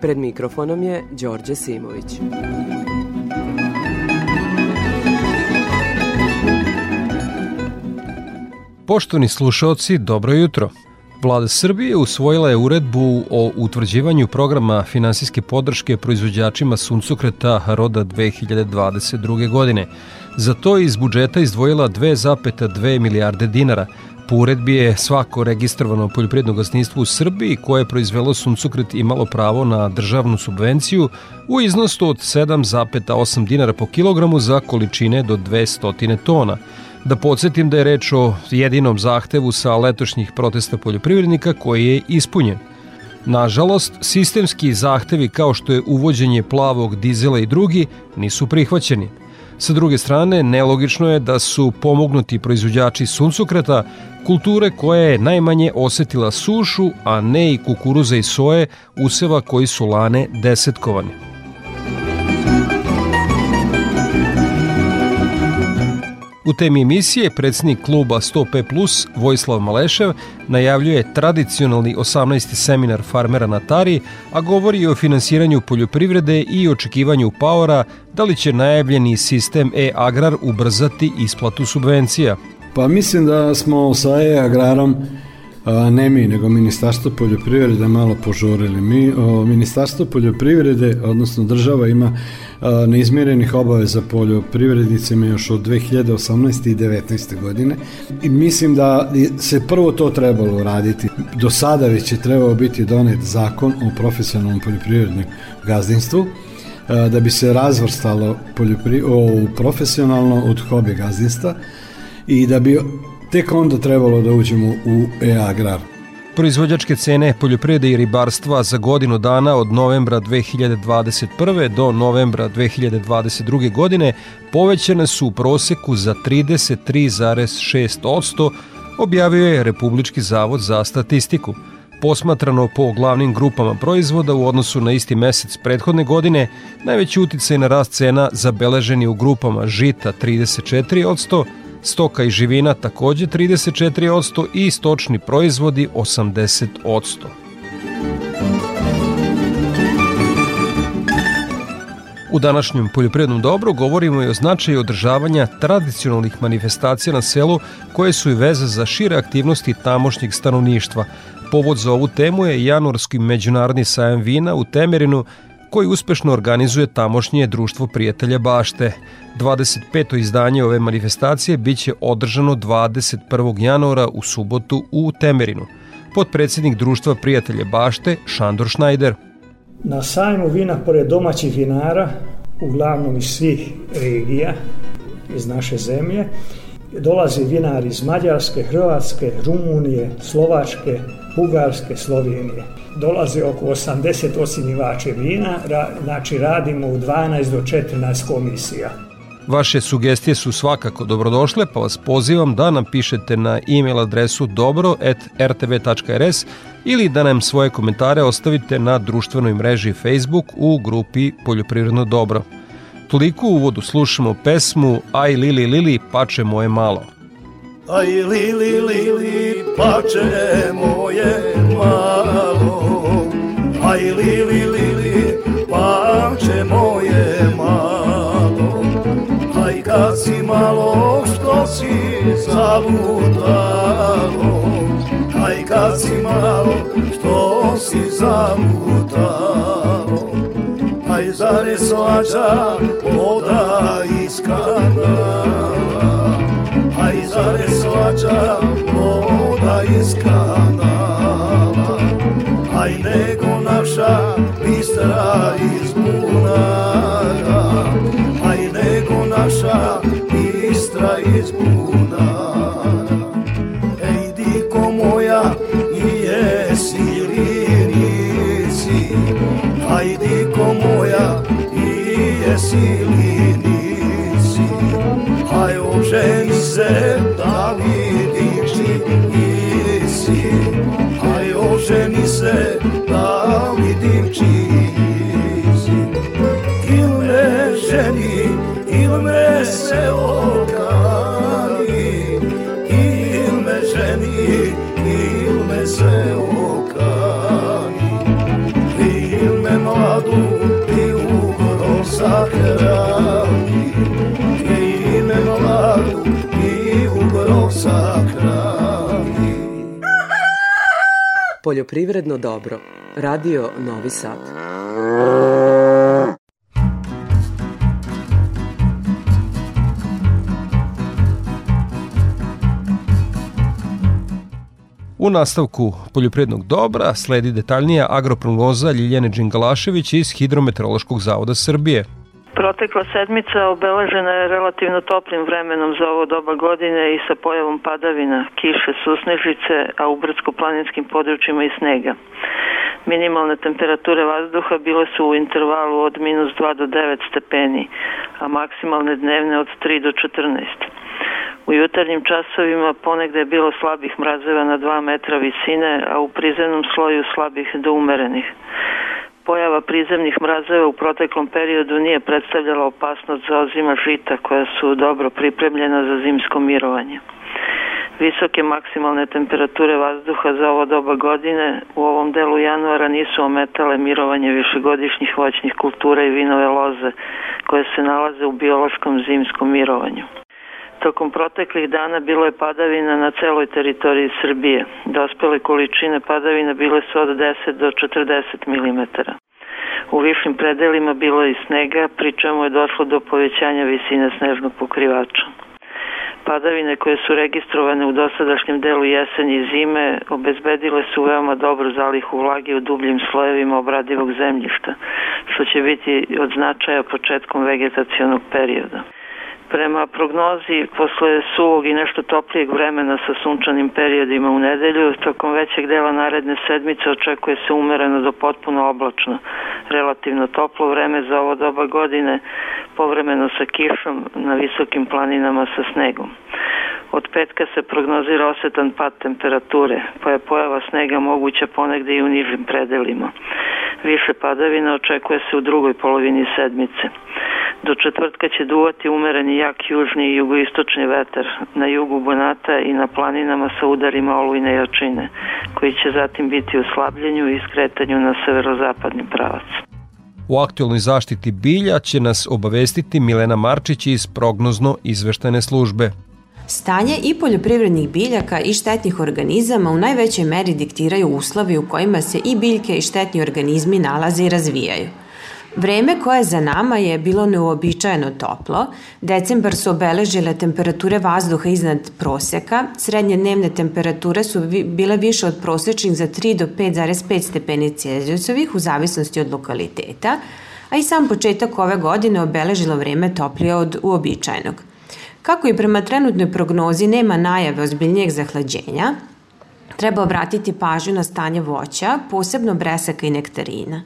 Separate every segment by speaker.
Speaker 1: Pred mikrofonom je Đorđe Simović.
Speaker 2: Poštovni slušalci, dobro jutro. Vlada Srbije usvojila je uredbu o utvrđivanju programa finansijske podrške proizvođačima suncokreta roda 2022. godine. Za to je iz budžeta izdvojila 2,2 milijarde dinara. Po uredbi je svako registrovano poljoprivredno gazdinstvo u Srbiji koje je proizvelo suncokret imalo pravo na državnu subvenciju u iznosu od 7,8 dinara po kilogramu za količine do 200 tona. Da podsjetim da je reč o jedinom zahtevu sa letošnjih protesta poljoprivrednika koji je ispunjen. Nažalost, sistemski zahtevi kao što je uvođenje plavog dizela i drugi nisu prihvaćeni. Sa druge strane, nelogično je da su pomognuti proizvođači suncokreta kulture koja je najmanje osetila sušu, a ne i kukuruza i soje, useva koji su lane desetkovane. U temi emisije predsednik kluba 100P Plus Vojislav Malešev najavljuje tradicionalni 18. seminar farmera na Tari, a govori o finansiranju poljoprivrede i očekivanju Paora da li će najavljeni sistem e-agrar ubrzati isplatu subvencija.
Speaker 3: Pa mislim da smo sa e-agrarom ne mi, nego Ministarstvo poljoprivrede malo požurili. Mi, o, Ministarstvo poljoprivrede, odnosno država ima neizmjerenih obaveza poljoprivrednicima još od 2018. i 19. godine i mislim da se prvo to trebalo raditi. Do sada već je trebao biti donet zakon o profesionalnom poljoprivrednom gazdinstvu da bi se razvrstalo poljopri, o, profesionalno od hobi gazdinstva i da bi tek onda trebalo da uđemo u e-agrar.
Speaker 2: Proizvođačke cene poljoprivrede i ribarstva za godinu dana od novembra 2021. do novembra 2022. godine povećane su u proseku za 33,6%, objavio je Republički zavod za statistiku. Posmatrano po glavnim grupama proizvoda u odnosu na isti mesec prethodne godine, najveći uticaj na rast cena zabeleženi u grupama žita 34%, stoka i živina takođe 34% i stočni proizvodi 80%. U današnjem poljoprivrednom dobru govorimo i o značaju održavanja tradicionalnih manifestacija na selu koje su i veze za šire aktivnosti tamošnjeg stanovništva. Povod za ovu temu je januarski međunarodni sajam vina u Temerinu koji uspešno organizuje tamošnje društvo prijatelja bašte. 25. izdanje ove manifestacije biće održano 21. januara u subotu u Temerinu. Podpredsednik društva prijatelja bašte Šandor Šnajder.
Speaker 4: Na sajmu vina pored domaćih vinara, uglavnom iz svih regija iz naše zemlje, dolaze vinari iz Mađarske, Hrvatske, Rumunije, Slovačke, Bugarske, Slovenije dolaze oko 80 osinivače vina, ra, znači radimo u 12 do 14 komisija.
Speaker 2: Vaše sugestije su svakako dobrodošle, pa vas pozivam da nam pišete na e-mail adresu dobro.rtv.rs ili da nam svoje komentare ostavite na društvenoj mreži Facebook u grupi Poljoprivredno dobro. Toliko u uvodu slušamo pesmu Aj Lili Lili pače moje malo.
Speaker 5: Aj Lili Lili pače moje malo. Aj Lili Lili pače moje malo. Aj kad si malo što si zalutalo. Aj kad si malo što si zalutalo. Aj zare slača voda iz Aj zare slača voda iz kanala Aj nego naša bistra iz bunara Aj nego naša bistra iz bunara Ej diko moja i jesi li nisi? Aj diko moja i jesi li nisi Aj oženi se da vidim čiji si Aj oženi se da vidim čiji si Il me ženi, il me se okani Il me ženi, il me se okani Il me mladu i ugro sahrani
Speaker 1: Poljoprivredno dobro. Radio Novi Sad.
Speaker 2: U nastavku poljoprivrednog dobra sledi detaljnija agroprognoza Ljiljane Đingalašević iz Hidrometeorološkog zavoda Srbije.
Speaker 6: Protekla sedmica obeležena je relativno toplim vremenom za ovo doba godine i sa pojavom padavina, kiše, susnežice, a u brdsko-planinskim područjima i snega. Minimalne temperature vazduha bile su u intervalu od minus 2 do 9 stepeni, a maksimalne dnevne od 3 do 14. U jutarnjim časovima ponegde je bilo slabih mrazeva na 2 metra visine, a u prizemnom sloju slabih do umerenih. Pojava prizemnih mrazeva u proteklom periodu nije predstavljala opasnost za ozima žita koja su dobro pripremljena za zimsko mirovanje. Visoke maksimalne temperature vazduha za ovo doba godine u ovom delu januara nisu ometale mirovanje višegodišnjih voćnih kultura i vinove loze koje se nalaze u biološkom zimskom mirovanju. Tokom proteklih dana bilo je padavina na celoj teritoriji Srbije. Dospele količine padavina bile su od 10 do 40 mm. U višim predelima bilo je i snega, pri čemu je došlo do povećanja visine snežnog pokrivača. Padavine koje su registrovane u dosadašnjem delu jesenje i zime obezbedile su veoma dobru zalihu vlage u dubljim slojevima obradivog zemljišta, što će biti od značaja početkom vegetacionog perioda. Prema prognozi, posle suvog i nešto toplijeg vremena sa sunčanim periodima u nedelju, tokom većeg dela naredne sedmice očekuje se umereno do potpuno oblačno. Relativno toplo vreme za ovo doba godine, povremeno sa kišom na visokim planinama sa snegom. Od petka se prognozira osetan pad temperature, pa je pojava snega moguća ponegde i u nižim predelima. Više padavina očekuje se u drugoj polovini sedmice. Do četvrtka će duvati umereni jak južni i jugoistočni vetar na jugu Bonata i na planinama sa udarima olujne jačine, koji će zatim biti u slabljenju i skretanju na severozapadni pravac.
Speaker 2: U aktualnoj zaštiti bilja će nas obavestiti Milena Marčić iz prognozno izveštene službe.
Speaker 7: Stanje i poljoprivrednih biljaka i štetnih organizama u najvećoj meri diktiraju uslovi u kojima se i biljke i štetni organizmi nalaze i razvijaju. Vreme koje je za nama je bilo neuobičajeno toplo. Decembar su obeležile temperature vazduha iznad proseka. Srednje dnevne temperature su bile više od prosečnih za 3 do 5,5 stepeni Celzijusovih u zavisnosti od lokaliteta, a i sam početak ove godine obeležilo vreme toplije od uobičajenog. Kako i prema trenutnoj prognozi nema najave ozbiljnijeg zahlađenja, treba obratiti pažnju na stanje voća, posebno bresaka i nektarina.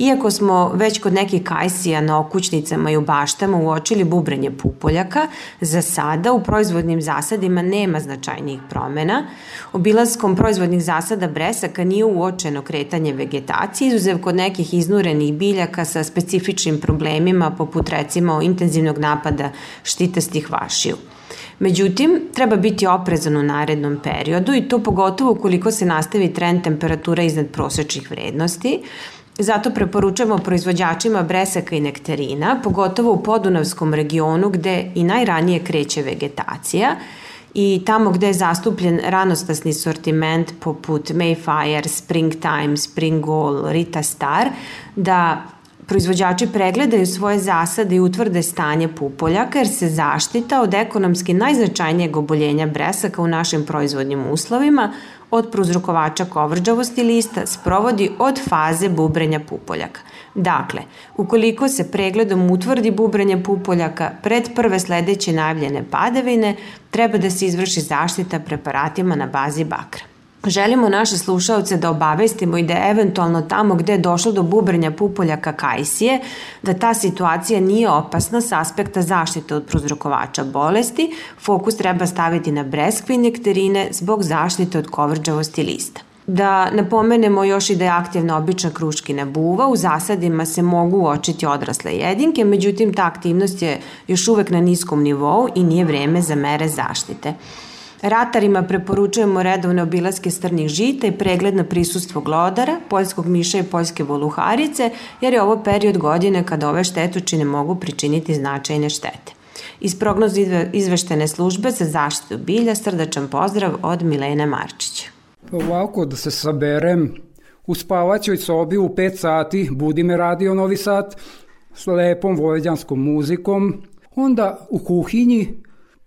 Speaker 7: Iako smo već kod nekih kajsija na okućnicama i u baštama uočili bubrenje pupoljaka, za sada u proizvodnim zasadima nema značajnijih promena. Obilaskom proizvodnih zasada bresaka nije uočeno kretanje vegetacije, izuzev kod nekih iznurenih biljaka sa specifičnim problemima poput recimo intenzivnog napada štitastih vašiju. Međutim, treba biti oprezan u narednom periodu i to pogotovo ukoliko se nastavi trend temperatura iznad prosečnih vrednosti, Zato preporučujemo proizvođačima bresaka i nektarina, pogotovo u podunavskom regionu gde i najranije kreće vegetacija i tamo gde je zastupljen ranostasni sortiment poput Mayfire, Springtime, Springall, Rita Star, da proizvođači pregledaju svoje zasade i utvrde stanje pupoljaka jer se zaštita od ekonomski najznačajnijeg oboljenja bresaka u našim proizvodnim uslovima od prouzrokovača kovrđavosti lista sprovodi od faze bubrenja pupoljaka. Dakle, ukoliko se pregledom utvrdi bubrenje pupoljaka pred prve sledeće najavljene padavine, treba da se izvrši zaštita preparatima na bazi bakra. Želimo naše slušalce da obavestimo i da eventualno tamo gde je došlo do bubrnja pupoljaka kajsije, da ta situacija nije opasna s aspekta zaštite od prozrokovača bolesti, fokus treba staviti na breskve i nektarine zbog zaštite od kovrđavosti lista. Da napomenemo još i da je aktivna obična kruškina buva, u zasadima se mogu uočiti odrasle jedinke, međutim ta aktivnost je još uvek na niskom nivou i nije vreme za mere zaštite. Ratarima preporučujemo redovne obilaske strnih žita i pregled na prisustvo glodara, poljskog miša i poljske voluharice, jer je ovo period godine kada ove štetočine mogu pričiniti značajne štete. Iz prognoze izveštene službe za zaštitu bilja srdačan pozdrav od Milene Marčića.
Speaker 8: Ovako da se saberem, u spavaćoj sobi u 5 sati budi me radio Novi Sad s lepom vojvođanskom muzikom, onda u kuhinji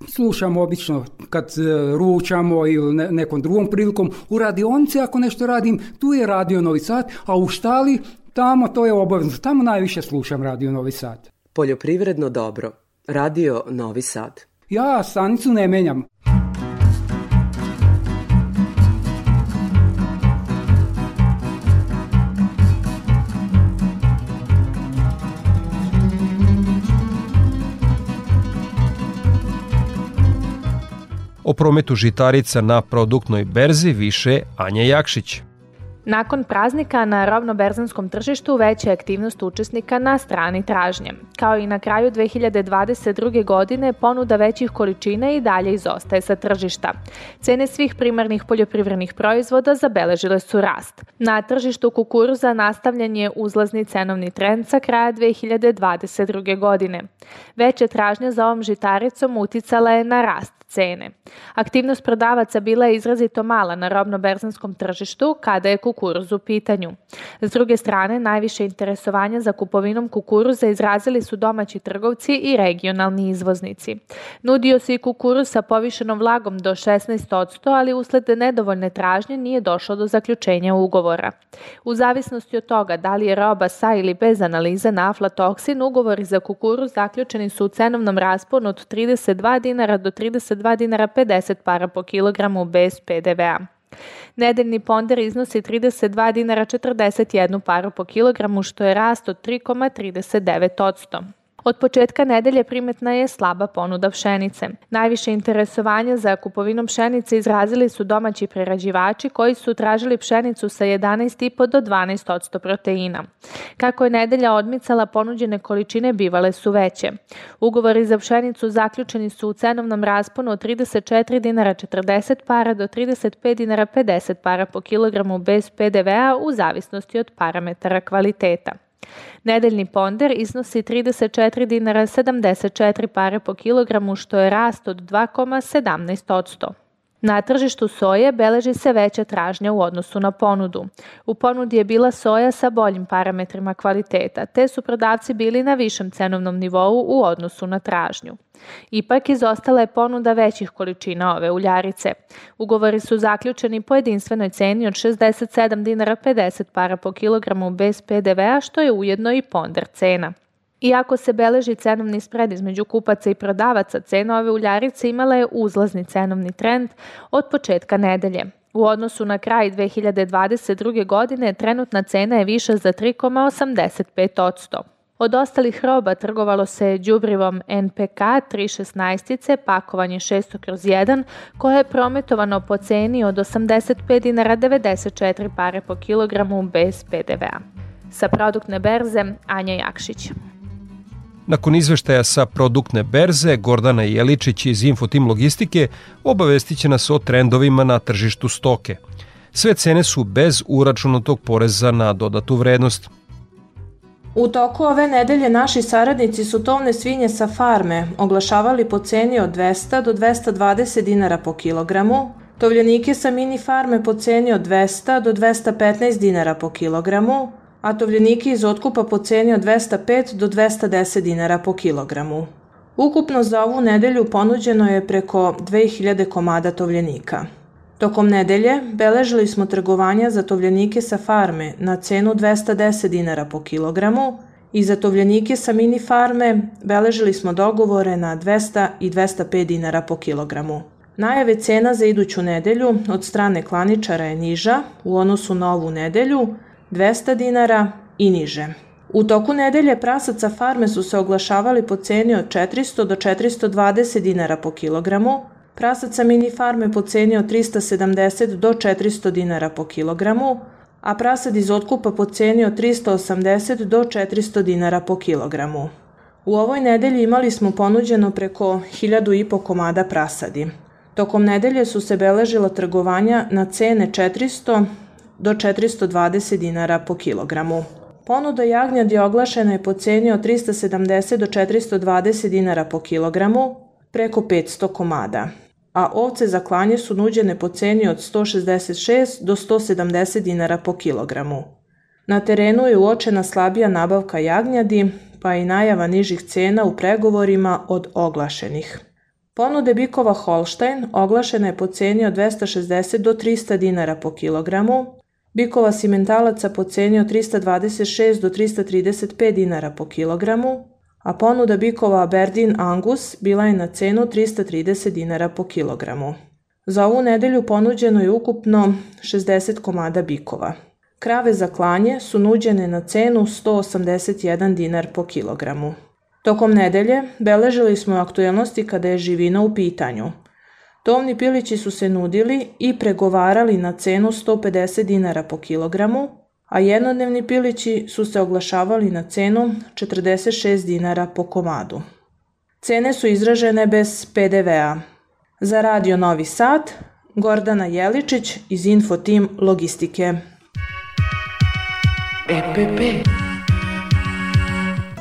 Speaker 8: slušam obično kad e, ručamo ili ne, nekom drugom prilikom. U radionici ako nešto radim, tu je radio Novi Sad, a u štali tamo to je obavezno. Tamo najviše slušam radio Novi Sad.
Speaker 1: Poljoprivredno dobro. Radio Novi Sad.
Speaker 8: Ja stanicu ne menjam.
Speaker 2: O prometu žitarica na produktnoj berzi više Anja Jakšić.
Speaker 9: Nakon praznika na robno-berzanskom tržištu veća je aktivnost učesnika na strani tražnje. Kao i na kraju 2022. godine, ponuda većih količina i dalje izostaje sa tržišta. Cene svih primarnih poljoprivrednih proizvoda zabeležile su rast. Na tržištu kukuruza nastavljen je uzlazni cenovni trend sa kraja 2022. godine. Veća tražnja za ovom žitaricom uticala je na rast cene. Aktivnost prodavaca bila je izrazito mala na robno-berzanskom tržištu kada je kukuruz u pitanju. S druge strane, najviše interesovanja za kupovinom kukuruza izrazili su domaći trgovci i regionalni izvoznici. Nudio se i kukuruz sa povišenom vlagom do 16%, ali usled nedovoljne tražnje nije došlo do zaključenja ugovora. U zavisnosti od toga da li je roba sa ili bez analize na aflatoksin, ugovori za kukuruz zaključeni su u cenovnom rasponu od 32 dinara do 32 2 dinara 50 para po kilogramu bez PDV-a. Nedeljni ponder iznosi 32 dinara 41 paru po kilogramu, što je rast od 3,39%. Od početka nedelje primetna je slaba ponuda pšenice. Najviše interesovanja za kupovinom pšenice izrazili su domaći prerađivači koji su tražili pšenicu sa 11,5 do 12% proteina. Kako je nedelja odmicala, ponuđene količine bivale su veće. Ugovori za pšenicu zaključeni su u cenovnom rasponu od 34 dinara 40 para do 35 dinara 50 para po kilogramu bez PDV-a u zavisnosti od parametara kvaliteta. Nedeljni ponder iznosi 34 dinara 74 pare po kilogramu, što je rast od 2,17%. Na tržištu soje beleži se veća tražnja u odnosu na ponudu. U ponudi je bila soja sa boljim parametrima kvaliteta, te su prodavci bili na višem cenovnom nivou u odnosu na tražnju. Ipak izostala je ponuda većih količina ove uljarice. Ugovori su zaključeni po jedinstvenoj ceni od 67 dinara 50 para po kilogramu bez PDV-a, što je ujedno i ponder cena. Iako se beleži cenovni spred između kupaca i prodavaca, cena ove uljarice imala je uzlazni cenovni trend od početka nedelje. U odnosu na kraj 2022. godine trenutna cena je viša za 3,85%. Od ostalih roba trgovalo se đubrivom NPK 316 pakovanje 600 kroz 1 koje je prometovano po ceni od 85 dinara 94 pare po kilogramu bez PDV-a. Sa produktne berze Anja Jakšić.
Speaker 2: Nakon izveštaja sa produktne berze, Gordana Jeličić iz Infotim Logistike obavestit će nas o trendovima na tržištu stoke. Sve cene su bez uračunatog poreza na dodatu vrednost.
Speaker 10: U toku ove nedelje naši saradnici su tovne svinje sa farme oglašavali po ceni od 200 do 220 dinara po kilogramu, tovljenike sa mini farme po ceni od 200 do 215 dinara po kilogramu, a tovljenike iz otkupa po ceni od 205 do 210 dinara po kilogramu. Ukupno za ovu nedelju ponuđeno je preko 2000 komada tovljenika. Tokom nedelje beležili smo trgovanja za tovljenike sa farme na cenu 210 dinara po kilogramu i za tovljenike sa mini farme beležili smo dogovore na 200 i 205 dinara po kilogramu. Najave cena za iduću nedelju od strane klaničara je niža u odnosu na ovu nedelju 200 dinara i niže. U toku nedelje prasaca farme su se oglašavali po ceni od 400 do 420 dinara po kilogramu, prasaca mini farme po ceni od 370 do 400 dinara po kilogramu, a prasad iz otkupa po ceni od 380 do 400 dinara po kilogramu. U ovoj nedelji imali smo ponuđeno preko 1000 i po komada prasadi. Tokom nedelje su se beležila trgovanja na cene 400 do 420 dinara po kilogramu. Ponuda jagnjadi oglašena je po ceni od 370 do 420 dinara po kilogramu, preko 500 komada, a ovce za klanje su nuđene po ceni od 166 do 170 dinara po kilogramu. Na terenu je uočena slabija nabavka jagnjadi, pa i najava nižih cena u pregovorima od oglašenih. Ponude bikova Holstein oglašena je po ceni od 260 do 300 dinara po kilogramu, bikova simentalaca po ceni od 326 do 335 dinara po kilogramu, a ponuda bikova Aberdeen Angus bila je na cenu 330 dinara po kilogramu. Za ovu nedelju ponuđeno je ukupno 60 komada bikova. Krave za klanje su nuđene na cenu 181 dinar po kilogramu. Tokom nedelje beležili smo aktuelnosti kada je živina u pitanju. Tovni pilići su se nudili i pregovarali na cenu 150 dinara po kilogramu, a jednodnevni pilići su se oglašavali na cenu 46 dinara po komadu. Cene su izražene bez PDV-a. Za Radio Novi Sad, Gordana Jeličić iz Info Team Logistike.
Speaker 11: EPP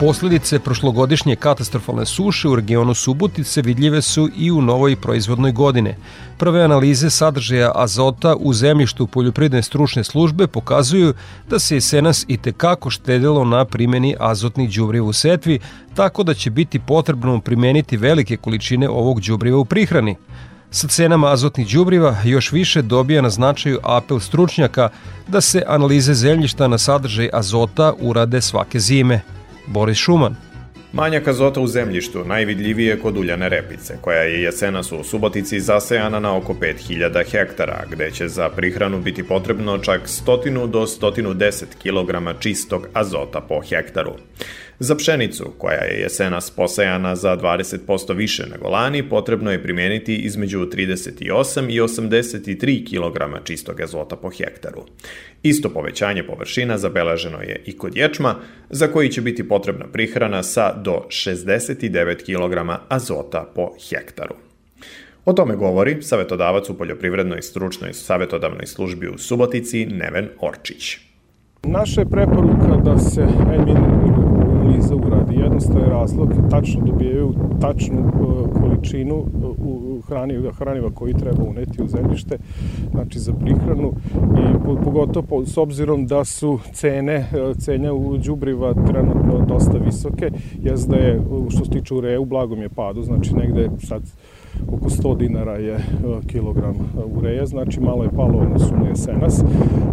Speaker 2: Posledice prošlogodišnje katastrofalne suše u regionu Subotice vidljive su i u novoj proizvodnoj godine. Prve analize sadržaja azota u zemljištu poljoprivredne stručne službe pokazuju da se jesenas i tekako štedilo na primjeni azotnih đubriva u setvi, tako da će biti potrebno primeniti velike količine ovog đubriva u prihrani. Sa cenama azotnih đubriva još više dobija na značaju apel stručnjaka da se analize zemljišta na sadržaj azota urade svake zime. Boris Šuman.
Speaker 12: Manjak azota u zemljištu najvidljivije kod uljane repice, koja je jesenas u Subotici zasejana na oko 5000 hektara, gde će za prihranu biti potrebno čak 100 do 110 kg čistog azota po hektaru. Za pšenicu, koja je jesenas posejana za 20% više nego lani, potrebno je primijeniti između 38 i 83 kg čistog azota po hektaru. Isto povećanje površina zabeleženo je i kod ječma, za koji će biti potrebna prihrana sa do 69 kg azota po hektaru. O tome govori savetodavac u poljoprivrednoj stručnoj savetodavnoj službi u Subotici Neven Orčić.
Speaker 13: Naša je preporuka da se analiza uradi. Jednostavan razlog, tačno dobijaju tačnu uh, količinu uh, u hraniva, hraniva koji treba uneti u zemljište, znači za prihranu i pogotovo s obzirom da su cene uh, cenja u đubriva trenutno dosta visoke, jes da je što se tiče ureje u blagom je padu, znači negde sad oko 100 dinara je e, kilogram ureja, znači malo je palo odnosu na jesenas,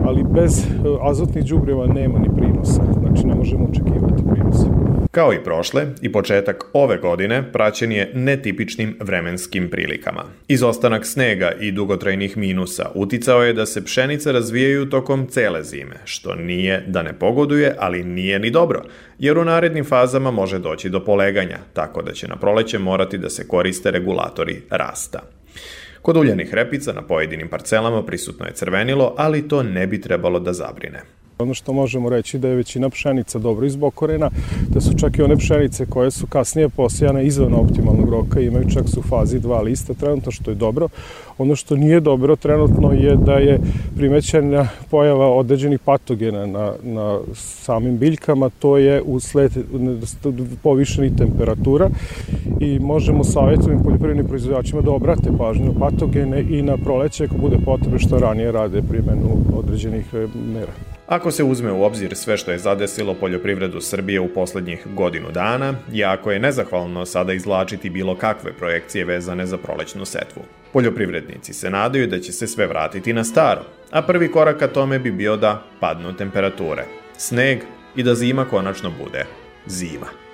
Speaker 13: ali bez e, azotnih đubriva nema ni prinosa, znači ne možemo očekivati prinosa.
Speaker 12: Kao i prošle, i početak ove godine praćen je netipičnim vremenskim prilikama. Izostanak snega i dugotrajnih minusa uticao je da se pšenice razvijaju tokom cele zime, što nije da ne pogoduje, ali nije ni dobro, jer u narednim fazama može doći do poleganja, tako da će na proleće morati da se koriste regulatori rasta. Kod uljenih repica na pojedinim parcelama prisutno je crvenilo, ali to ne bi trebalo da zabrine.
Speaker 13: Ono što možemo reći da je većina pšenica dobro izbokorena, da su čak i one pšenice koje su kasnije posijane izvan optimalnog roka imaju čak su u fazi dva lista trenutno što je dobro. Ono što nije dobro trenutno je da je primećena pojava određenih patogena na, na samim biljkama, to je usled povišenih temperatura i možemo savjetovim poljoprivrednim proizvođačima da obrate pažnju patogene i na proleće ako bude potrebe što ranije rade primenu određenih mera.
Speaker 12: Ako se uzme u obzir sve što je zadesilo poljoprivredu Srbije u poslednjih godinu dana, jako je nezahvalno sada izlačiti bilo kakve projekcije vezane za prolećnu setvu. Poljoprivrednici se nadaju da će se sve vratiti na staro, a prvi korak ka tome bi bio da padnu temperature, sneg i da zima konačno bude zima.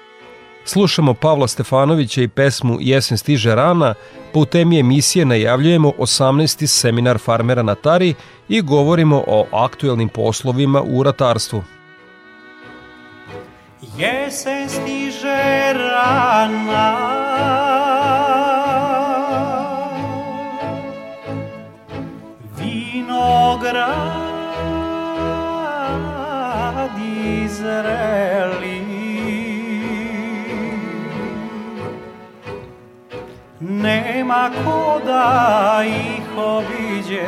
Speaker 2: Slušamo Pavla Stefanovića i pesmu Jesen stiže rana, pa u temi emisije najavljujemo 18. seminar farmera na Tari i govorimo o aktuelnim poslovima u ratarstvu.
Speaker 14: Jesen stiže rana Vinograd izreli nema ko da ih obiđe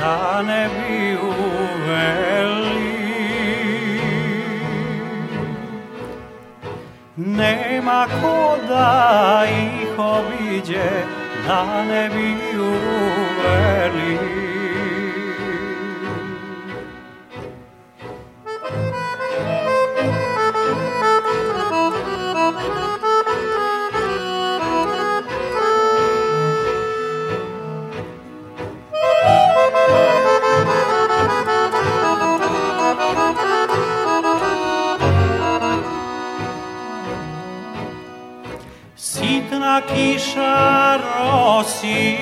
Speaker 14: da ne bi uveli. Nema ko da ih obiđe da ne bi uveli sitna kiša rosi.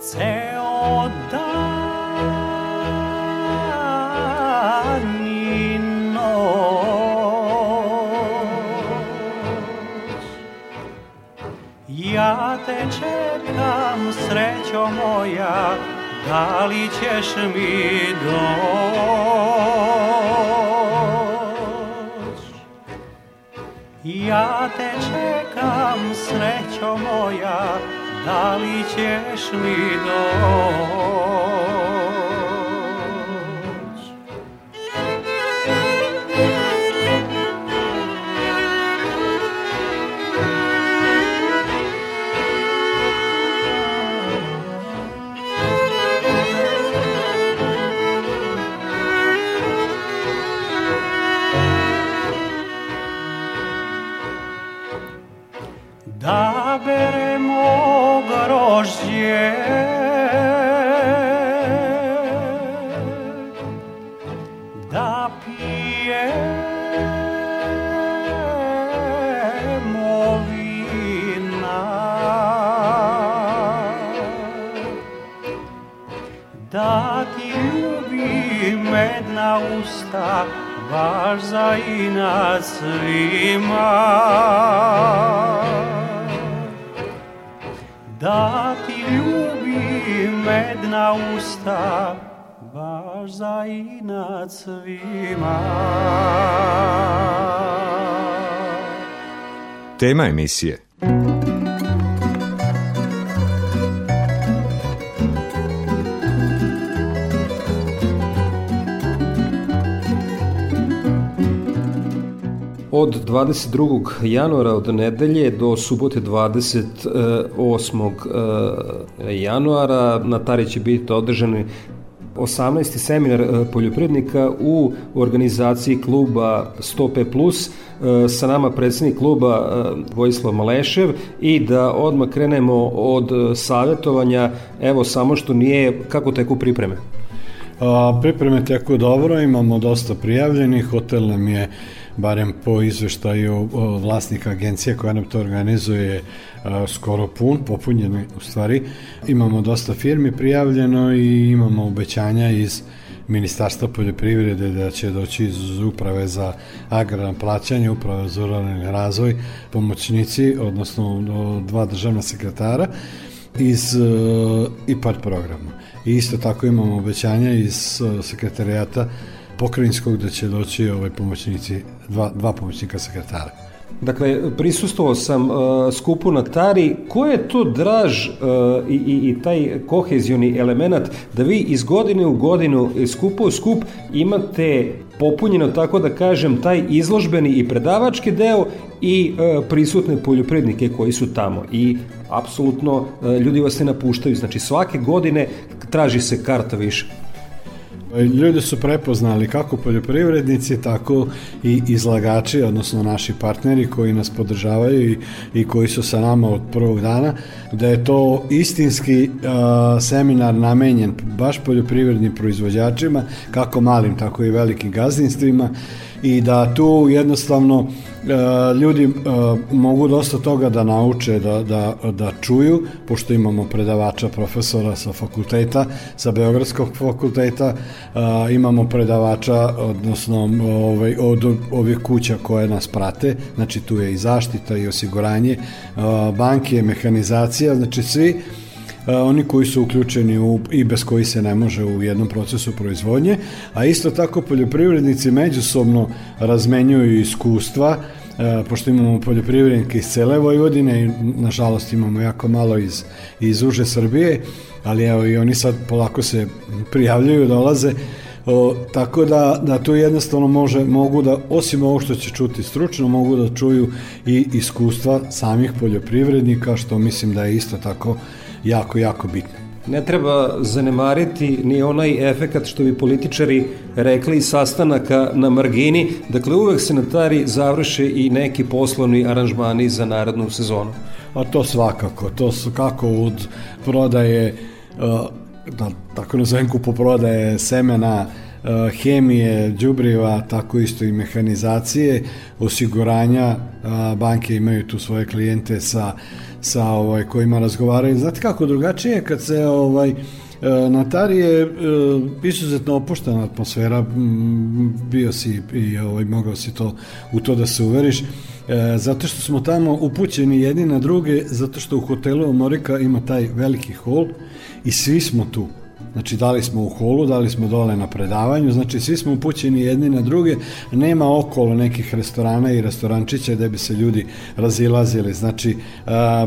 Speaker 14: Ceo dan i noć. Ja te čekam srećo moja da li ćeš mi doć Ja te čekam srećo moja da li ćeš mi doć
Speaker 15: Tema emisije
Speaker 2: Od 22. januara od nedelje do subote 28. E, januara na Tari će biti održani 18. seminar e, poljoprivrednika u organizaciji kluba Stope Plus sa nama predsednik kluba Vojislav Malešev i da odmah krenemo od savjetovanja, evo samo što nije, kako teku pripreme?
Speaker 3: A, pripreme teku dobro, imamo dosta prijavljenih, hotel nam je barem po izveštaju vlasnika agencije koja nam to organizuje skoro pun, popunjen u stvari. Imamo dosta firmi prijavljeno i imamo obećanja iz Ministarstva poljoprivrede da će doći iz uprave za agrarno plaćanje, uprave za ruralni razvoj, pomoćnici, odnosno dva državna sekretara iz IPART programa. I isto tako imamo obećanja iz sekretarijata pokrajinskog da će doći ovaj pomoćnici, dva, dva pomoćnika sekretara.
Speaker 2: Dakle, prisustovao sam uh, skupu na Tari. Ko je to draž uh, i, i, i taj kohezioni element da vi iz godine u godinu, iz skupa u skup imate popunjeno, tako da kažem, taj izložbeni i predavački deo i uh, prisutne poljoprivrednike koji su tamo. I apsolutno ljudi vas ne napuštaju. Znači, svake godine traži se karta više.
Speaker 3: Ljudi su prepoznali kako poljoprivrednici, tako i izlagači, odnosno naši partneri koji nas podržavaju i, i koji su sa nama od prvog dana, da je to istinski a, seminar namenjen baš poljoprivrednim proizvođačima, kako malim, tako i velikim gazdinstvima i da tu jednostavno ljudi e, mogu dosta toga da nauče, da, da, da čuju, pošto imamo predavača profesora sa fakulteta, sa Beogradskog fakulteta, e, imamo predavača, odnosno ovaj, od ovih kuća koje nas prate, znači tu je i zaštita i osiguranje, banke, mehanizacija, znači svi oni koji su uključeni u, i bez koji se ne može u jednom procesu proizvodnje, a isto tako poljoprivrednici međusobno razmenjuju iskustva, e, pošto imamo poljoprivrednike iz cele Vojvodine i nažalost imamo jako malo iz, iz uže Srbije, ali evo i oni sad polako se prijavljaju, dolaze, O, tako da, da tu jednostavno može, mogu da, osim ovo što će čuti stručno, mogu da čuju i iskustva samih poljoprivrednika, što mislim da je isto tako jako, jako bitno.
Speaker 2: Ne treba zanemariti ni onaj efekat što bi političari rekli sastanaka na margini, dakle uvek se na tari završe i neki poslovni aranžmani za narodnu sezonu.
Speaker 3: A to svakako, to su kako od prodaje, da tako nazovem kupoprodaje semena, hemije, đubriva, tako isto i mehanizacije, osiguranja, banke imaju tu svoje klijente sa sa ovaj kojima razgovaraju. Znate kako drugačije kad se ovaj e, na Tari je e, izuzetno opuštena atmosfera, bio si i ovaj, mogao si to u to da se uveriš, e, zato što smo tamo upućeni jedni na druge, zato što u hotelu Morika ima taj veliki hol i svi smo tu. Znači, da li smo u holu, da li smo dole na predavanju, znači svi smo upućeni jedni na druge, nema okolo nekih restorana i restorančića gde bi se ljudi razilazili, znači, a,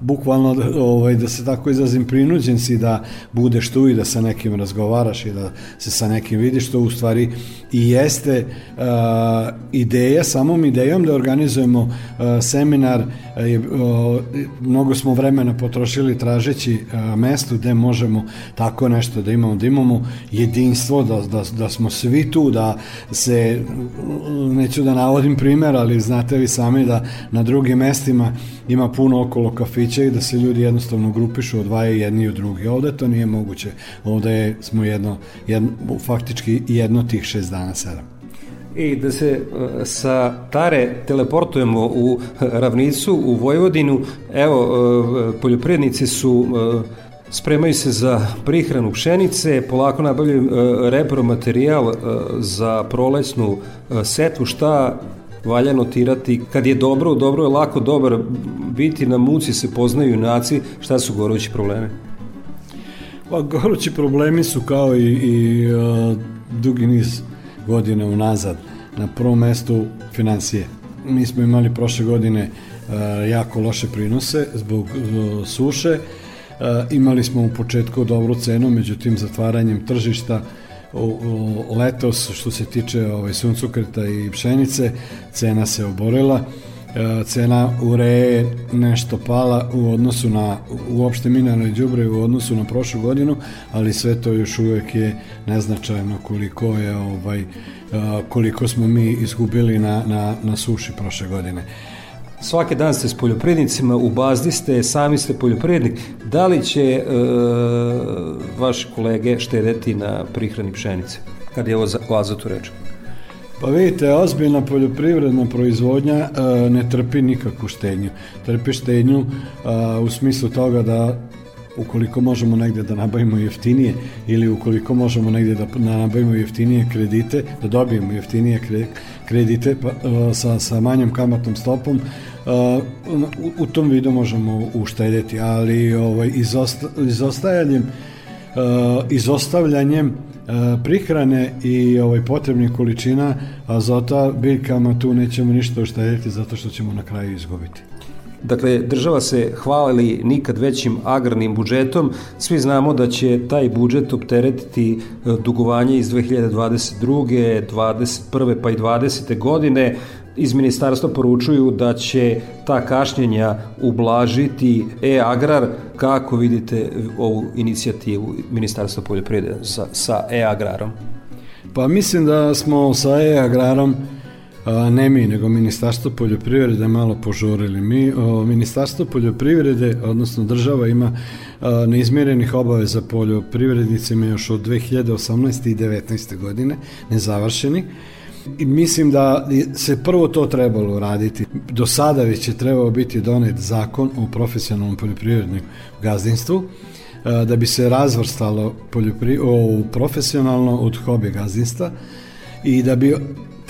Speaker 3: bukvalno, ovaj, da se tako izrazim, prinuđen si da budeš tu i da sa nekim razgovaraš i da se sa nekim vidiš, to u stvari i jeste a, ideja, samom idejom da organizujemo a, seminar, a, mnogo smo vremena potrošili tražeći mesto gde možemo tako ne nešto, da imamo, da imamo jedinstvo, da, da, da smo svi tu, da se, neću da navodim primer, ali znate vi sami da na drugim mestima ima puno okolo kafića i da se ljudi jednostavno grupišu, odvajaju jedni od drugi. Ovde to nije moguće. Ovde smo jedno, jedno, faktički jedno tih šest dana, sedam
Speaker 2: i da se e, sa Tare teleportujemo u ravnicu, u Vojvodinu. Evo, e, poljoprivrednici su e, Spremaju se za prihranu pšenice, polako nabavljaju e, repromaterijal e, za prolećnu e, setvu, šta valja notirati kad je dobro, dobro je lako dobar biti na muci se poznaju junaci, šta su gorući problemi?
Speaker 3: Pa gorući problemi su kao i, i dugi niz godina unazad. Na prvom mestu financije. Mi smo imali prošle godine jako loše prinose zbog suše, imali smo u početku dobru cenu, međutim zatvaranjem tržišta letos što se tiče ovaj, suncukreta i pšenice, cena se oborila e, cena je nešto pala u odnosu na uopšte mineralne đubre u odnosu na prošlu godinu, ali sve to još uvek je neznačajno koliko je ovaj e, koliko smo mi izgubili na, na, na suši prošle godine.
Speaker 2: Svaki dan ste s poljoprivrednicima, u bazdi ste, sami ste poljoprivrednik. Da li će e, vaše kolege štedeti na prihrani pšenice, kad je o azotu reč?
Speaker 3: Pa vidite, ozbiljna poljoprivredna proizvodnja e, ne trpi nikakvu štednju. Trpi štednju e, u smislu toga da ukoliko možemo negde da nabavimo jeftinije ili ukoliko možemo negde da nabavimo jeftinije kredite, da dobijemo jeftinije kredite pa, uh, sa, sa manjom kamatnom stopom, uh, u, tom vidu možemo uštedeti, ali ovaj, izosta, izostajanjem uh, izostavljanjem prihrane i ovaj potrebnih količina azota biljkama tu nećemo ništa uštediti zato što ćemo na kraju izgubiti.
Speaker 2: Dakle, država se hvali nikad većim agrarnim budžetom. Svi znamo da će taj budžet opteretiti e, dugovanje iz 2022. 21. pa i 20. godine. Iz ministarstva poručuju da će ta kašnjenja ublažiti e-agrar. Kako vidite ovu inicijativu Ministarstva poljoprivrede sa, sa e-agrarom?
Speaker 3: Pa mislim da smo sa e-agrarom ne mi, nego Ministarstvo poljoprivrede malo požurili. Mi, o, Ministarstvo poljoprivrede, odnosno država ima a, neizmjerenih obaveza poljoprivrednicima još od 2018. i 19. godine, nezavršeni. I mislim da se prvo to trebalo raditi. Do sada već je trebao biti donet zakon o profesionalnom poljoprivrednom gazdinstvu, da bi se razvrstalo poljopri, o, profesionalno od hobi gazdinstva i da bi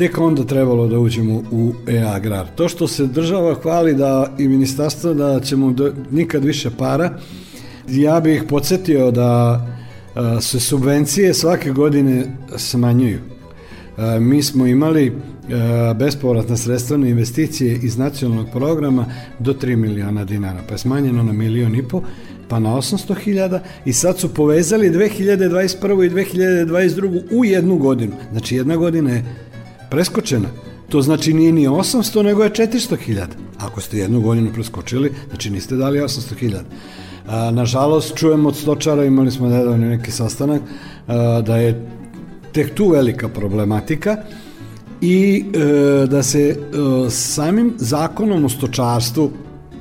Speaker 3: tek onda trebalo da uđemo u e-agrar. To što se država hvali da i ministarstvo da ćemo do, nikad više para, ja bih podsjetio da a, se subvencije svake godine smanjuju. A, mi smo imali a, bespovratna sredstvene investicije iz nacionalnog programa do 3 miliona dinara, pa je smanjeno na milion i po, pa na 800 hiljada i sad su povezali 2021. i 2022. u jednu godinu. Znači jedna godina je preskočena. To znači nije ni 800, nego je 400.000. Ako ste jednu godinu preskočili, znači niste dali 800.000. Nažalost, čujemo od stočara, imali smo nedavno neki sastanak, a, da je tek tu velika problematika i e, da se e, samim zakonom o stočarstvu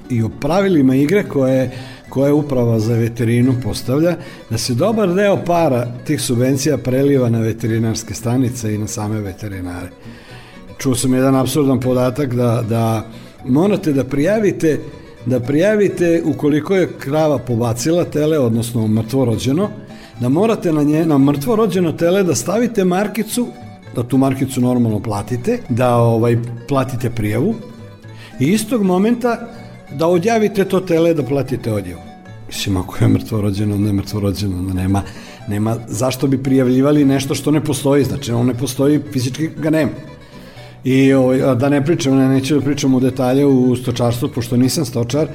Speaker 3: i o pravilima igre koje koje uprava za veterinu postavlja, da se dobar deo para tih subvencija preliva na veterinarske stanice i na same veterinare. Čuo sam jedan absurdan podatak da, da morate da prijavite da prijavite ukoliko je krava pobacila tele, odnosno mrtvo rođeno, da morate na, nje, na mrtvo rođeno tele da stavite markicu, da tu markicu normalno platite, da ovaj platite prijavu i istog momenta da odjavite to tele da platite odjavu. Mislim, ako je mrtvo rođeno, ne mrtvo rođeno, nema, nema zašto bi prijavljivali nešto što ne postoji, znači on ne postoji, fizički ga nema. I ovaj, da ne pričam, ne, neću da pričam u detalje u stočarstvu, pošto nisam stočar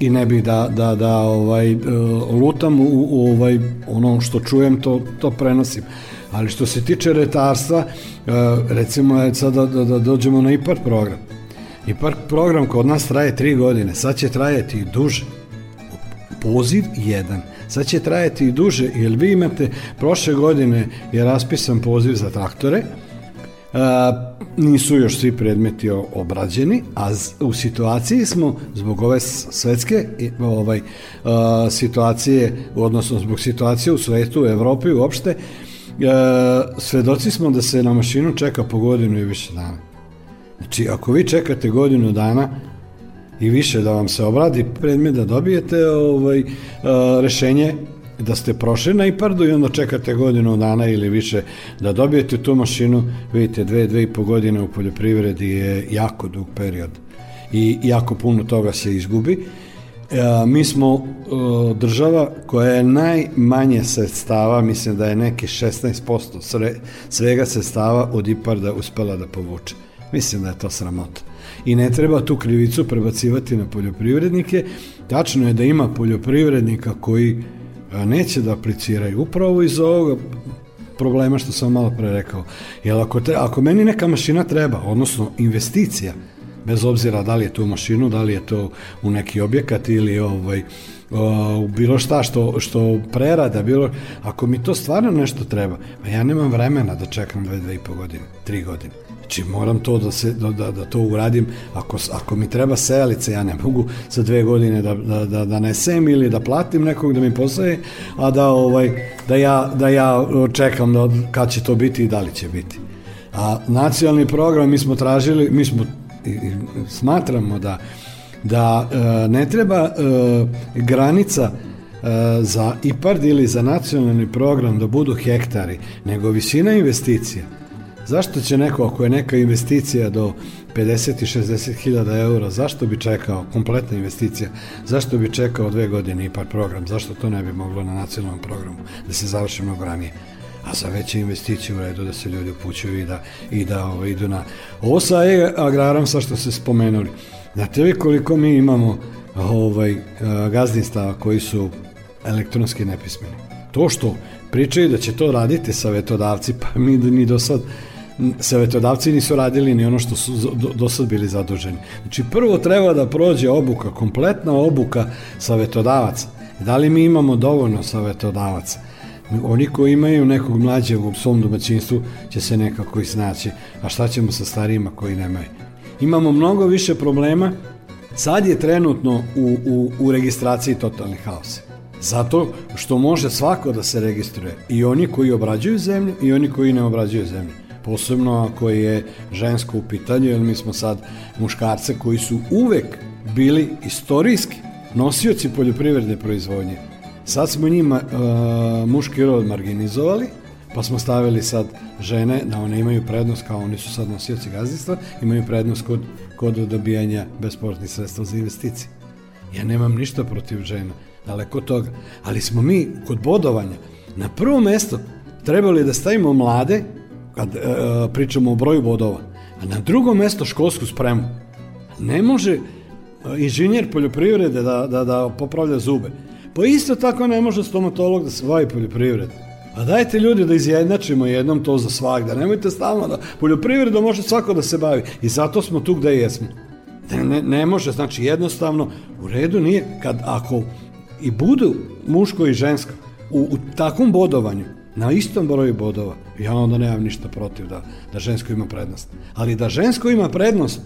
Speaker 3: i ne bih da, da, da ovaj, e, lutam u, u ovaj, ono što čujem, to, to prenosim. Ali što se tiče retarstva, e, recimo je sad da, da, da dođemo na IPAR program. IPAR program kod nas traje tri godine, sad će trajati duže. Poziv jedan. Sad će trajati i duže, jer vi imate, prošle godine je raspisan poziv za traktore, a, nisu još svi predmeti obrađeni, a u situaciji smo zbog ove svetske ovaj, a, situacije, odnosno zbog situacije u svetu, u Evropi uopšte, a, svedoci smo da se na mašinu čeka po godinu i više dana. Znači, ako vi čekate godinu dana i više da vam se obradi predmet da dobijete ovaj, a, rešenje da ste prošli na IPARD-u i onda čekate godinu dana ili više da dobijete tu mašinu, vidite, dve, dve i po godine u poljoprivredi je jako dug period i jako puno toga se izgubi. E, mi smo e, država koja je najmanje sredstava, mislim da je neki 16% sve, svega sredstava od IPARD-a uspela da povuče. Mislim da je to sramota. I ne treba tu krivicu prebacivati na poljoprivrednike. Tačno je da ima poljoprivrednika koji neće da apliciraju upravo iz ovoga problema što sam malo pre rekao. Jer ako, te, ako meni neka mašina treba, odnosno investicija, bez obzira da li je to mašinu, da li je to u neki objekat ili ovaj, o, bilo šta što, što prerada, bilo, ako mi to stvarno nešto treba, ja nemam vremena da čekam dve, dve i po godine, tri godine. Znači moram to da, se, da, da, da to uradim, ako, ako mi treba sejalice, ja ne mogu za dve godine da, da, da, da nesem ili da platim nekog da mi posaje, a da, ovaj, da, ja, da ja čekam da, kad će to biti i da li će biti. A nacionalni program mi smo tražili, mi smo i, i smatramo da da e, ne treba e, granica za IPARD ili za nacionalni program da budu hektari, nego visina investicija. Zašto će neko, ako je neka investicija do 50 i 60 hiljada eura, zašto bi čekao, kompletna investicija, zašto bi čekao dve godine IPARD program, zašto to ne bi moglo na nacionalnom programu da se završi mnogo ranije? a za veće investicije u redu da se ljudi upućuju i da, i da ovo, ovaj, idu na... Ovo sa e agrarom, sa što ste spomenuli, znate vi koliko mi imamo ovaj, gazdinstava koji su elektronski nepismeni? To što pričaju da će to raditi savetodavci, pa mi ni do sad savetodavci nisu radili ni ono što su do, do sad bili zaduženi. Znači prvo treba da prođe obuka, kompletna obuka savetodavaca. Da li mi imamo dovoljno savetodavaca? Oni koji imaju nekog mlađeg u svom domaćinstvu će se nekako iznaći, a šta ćemo sa starijima koji nemaju? Imamo mnogo više problema, sad je trenutno u, u, u registraciji totalni haos. Zato što može svako da se registruje, i oni koji obrađuju zemlju i oni koji ne obrađuju zemlju. Posebno ako je žensko u pitanju, jer mi smo sad muškarce koji su uvek bili istorijski nosioci poljoprivredne proizvodnje Sad smo njima uh, muški rod marginizovali, pa smo stavili sad žene da one imaju prednost kao oni su sad nosioci gazdinstva, imaju prednost kod, kod dobijanja besportnih sredstva za investicije. Ja nemam ništa protiv žena, daleko toga, ali smo mi kod bodovanja na prvo mesto trebali da stavimo mlade, kad uh, pričamo o broju bodova, a na drugo mesto školsku spremu. Ne može uh, inženjer poljoprivrede da, da, da popravlja zube. Pa isto tako ne može stomatolog da se bavi poljoprivredom. A dajte ljudi da izjednačimo jednom to za svakda. Nemojte stalno da poljoprivredom može svako da se bavi. I zato smo tu gde jesmo. Ne, ne, ne može, znači jednostavno u redu nije. Kad ako i budu muško i žensko u, u takvom bodovanju, na istom broju bodova, ja onda nemam ništa protiv da, da žensko ima prednost. Ali da žensko ima prednost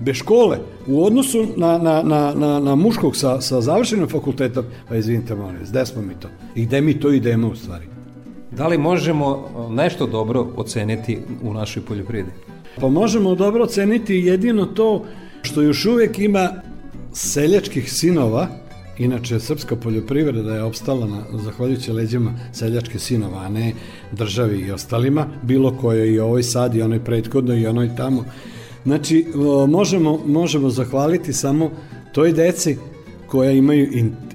Speaker 3: bez škole u odnosu na, na, na, na, na muškog sa, sa završenim fakultetom, pa izvinite molim, gde smo mi to? I gde mi to idemo u stvari?
Speaker 2: Da li možemo nešto dobro oceniti u našoj poljoprivredi?
Speaker 3: Pa možemo dobro oceniti jedino to što još uvek ima seljačkih sinova, Inače, srpska poljoprivreda je opstala na, zahvaljujući leđima seljačke sinova, a ne državi i ostalima, bilo koje i ovoj sad i onoj prethodno i onoj tamo. Znači, možemo, možemo zahvaliti samo toj deci koja imaju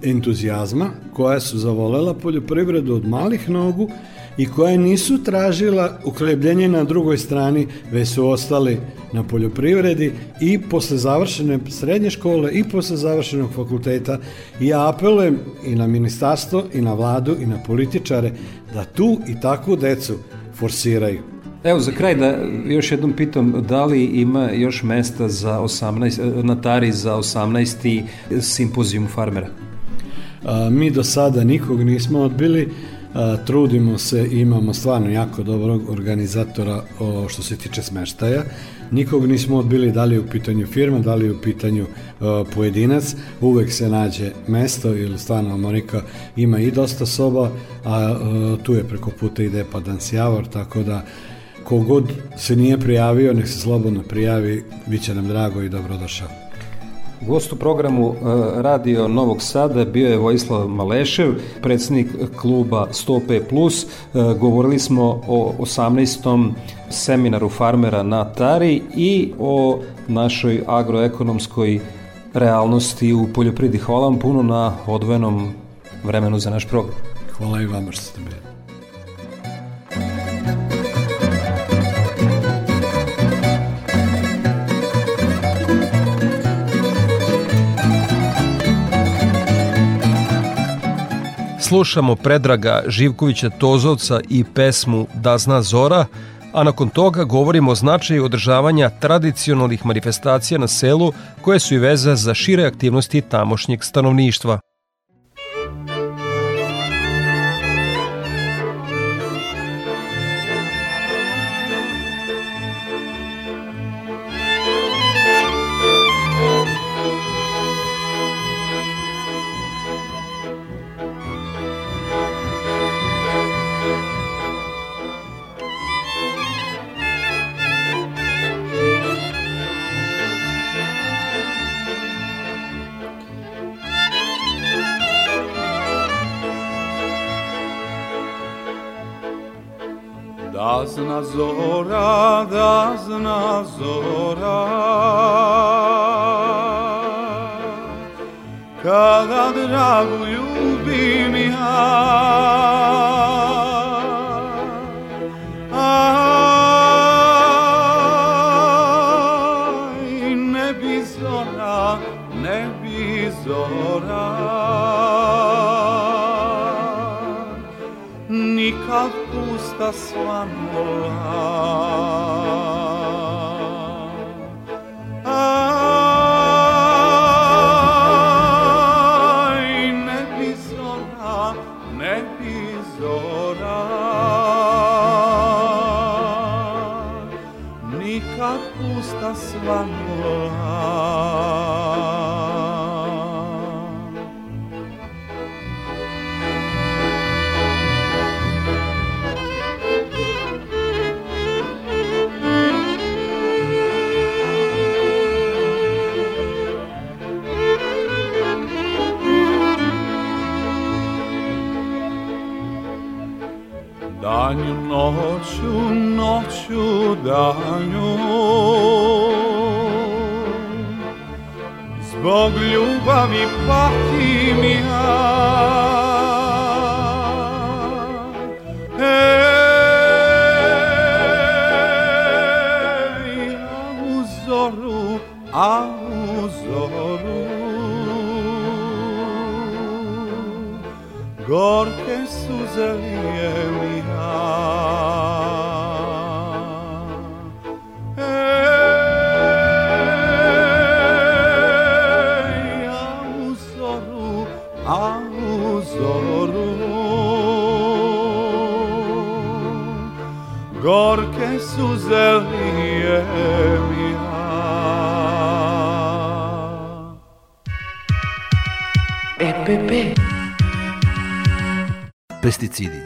Speaker 3: entuzijazma, koja su zavolela poljoprivredu od malih nogu i koja nisu tražila uklebljenje na drugoj strani, već su ostali na poljoprivredi i posle završene srednje škole i posle završenog fakulteta i ja apelujem i na ministarstvo i na vladu i na političare da tu i takvu decu forsiraju.
Speaker 2: Evo za kraj da još jednom pitam da li ima još mesta za 18 na Tari za 18. simpozijum farmera.
Speaker 3: A, mi do sada nikog nismo odbili. Trudimo se, imamo stvarno jako dobrog organizatora što se tiče smeštaja. Nikog nismo odbili da li je u pitanju firma, da li je u pitanju pojedinac. Uvek se nađe mesto ili stvarno Monika ima i dosta soba, a tu je preko puta ide pa Dansjavor, tako da kogod se nije prijavio, nek se slobodno prijavi, bit će nam drago i dobrodošao.
Speaker 2: Gost u programu uh, Radio Novog Sada bio je Vojislav Malešev, predsednik kluba 100P+. Uh, govorili smo o 18. seminaru farmera na Tari i o našoj agroekonomskoj realnosti u poljopridi. Hvala vam puno na odvojenom vremenu za naš program.
Speaker 3: Hvala i vama što ste bili.
Speaker 2: Slušamo Predraga Živkovića Tozovca i pesmu Da zna Zora, a nakon toga govorimo o značaju održavanja tradicionalnih manifestacija na selu koje su i veza za šire aktivnosti tamošnjeg stanovništva.
Speaker 15: Da zna zora, da zna zora. Kada dragu ljubim ja porta suonano noću, danju Zbog ljubavi patim ja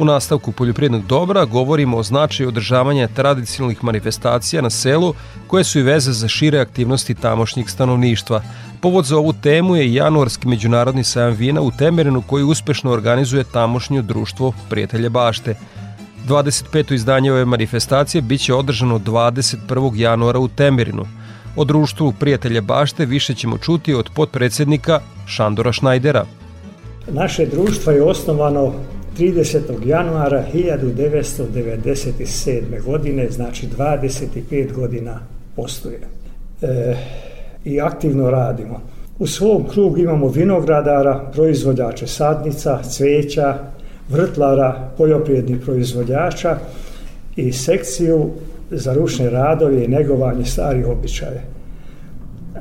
Speaker 2: U nastavku poljoprivrednog dobra govorimo o značaju održavanja tradicionalnih manifestacija na selu koje su i veze za šire aktivnosti tamošnjeg stanovništva. Povod za ovu temu je januarski međunarodni sajam vina u Temerinu koji uspešno organizuje tamošnje društvo Prijatelje bašte. 25. izdanje ove manifestacije biće održano 21. januara u Temerinu. O društvu Prijatelje bašte više ćemo čuti od potpredsednika Šandora Šnajdera.
Speaker 4: Naše društvo je osnovano 30. januara 1997. godine, znači 25 godina postoje. E, I aktivno radimo. U svom krugu imamo vinogradara, proizvođače sadnica, cveća, vrtlara, poljoprivrednih proizvođača i sekciju za ručne radove i negovanje starih običaja.